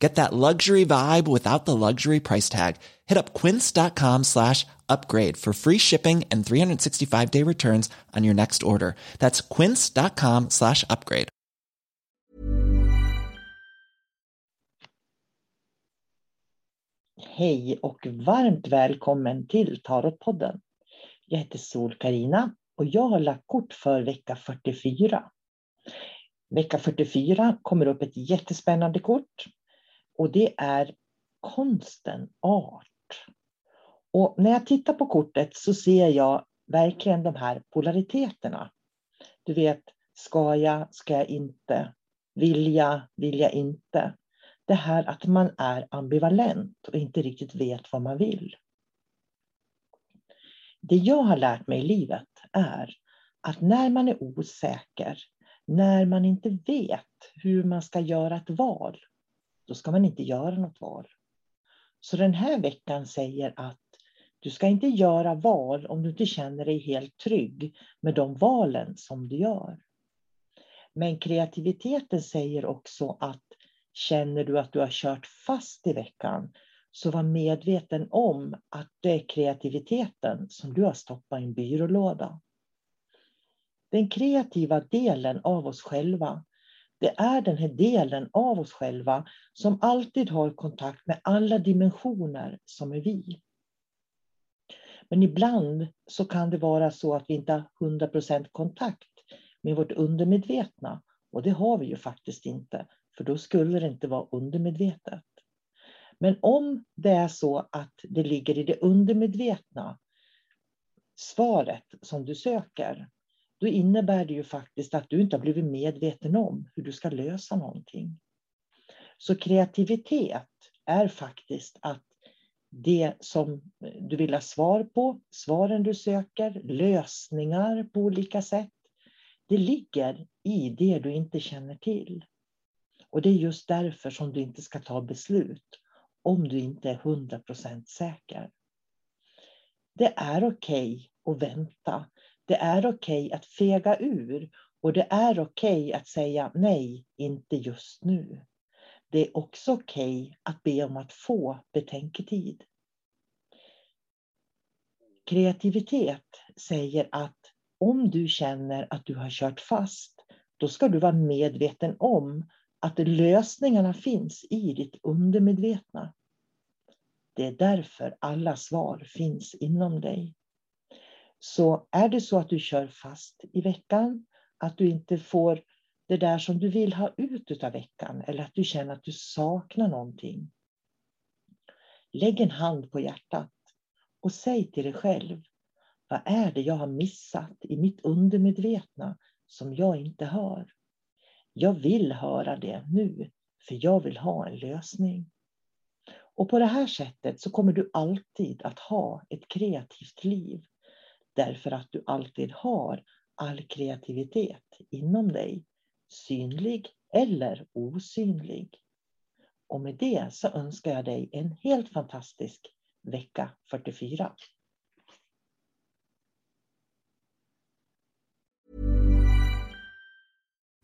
Get that luxury vibe without the luxury price tag. Hit up quince.com slash upgrade for free shipping and 365 day returns on your next order. That's quince.com slash upgrade. Hej och varmt välkommen till Tarotpodden. Jag heter Sol Karina och jag har lagt kort för vecka 44. Vecka 44 kommer upp ett jättespännande kort och det är konsten art. Och när jag tittar på kortet så ser jag verkligen de här polariteterna. Du vet, ska jag, ska jag inte? Vill jag, vill jag inte? Det här att man är ambivalent och inte riktigt vet vad man vill. Det jag har lärt mig i livet är att när man är osäker, när man inte vet hur man ska göra ett val, då ska man inte göra något val. Så den här veckan säger att du ska inte göra val om du inte känner dig helt trygg med de valen som du gör. Men kreativiteten säger också att känner du att du har kört fast i veckan, så var medveten om att det är kreativiteten som du har stoppat i en byrålåda. Den kreativa delen av oss själva, det är den här delen av oss själva som alltid har kontakt med alla dimensioner som är vi. Men ibland så kan det vara så att vi inte har 100% kontakt med vårt undermedvetna. Och det har vi ju faktiskt inte, för då skulle det inte vara undermedvetet. Men om det är så att det ligger i det undermedvetna svaret som du söker, då innebär det ju faktiskt att du inte har blivit medveten om hur du ska lösa någonting. Så kreativitet är faktiskt att det som du vill ha svar på, svaren du söker, lösningar på olika sätt, det ligger i det du inte känner till. Och det är just därför som du inte ska ta beslut om du inte är 100% säker. Det är okej okay att vänta. Det är okej okay att fega ur och det är okej okay att säga nej, inte just nu. Det är också okej okay att be om att få betänketid. Kreativitet säger att om du känner att du har kört fast, då ska du vara medveten om att lösningarna finns i ditt undermedvetna. Det är därför alla svar finns inom dig. Så är det så att du kör fast i veckan, att du inte får det där som du vill ha ut av veckan eller att du känner att du saknar någonting. Lägg en hand på hjärtat och säg till dig själv, vad är det jag har missat i mitt undermedvetna som jag inte hör? Jag vill höra det nu, för jag vill ha en lösning. Och på det här sättet så kommer du alltid att ha ett kreativt liv. Därför att du alltid har all kreativitet inom dig. Synlig eller osynlig. Och med det så önskar jag dig en helt fantastisk vecka 44.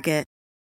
Target.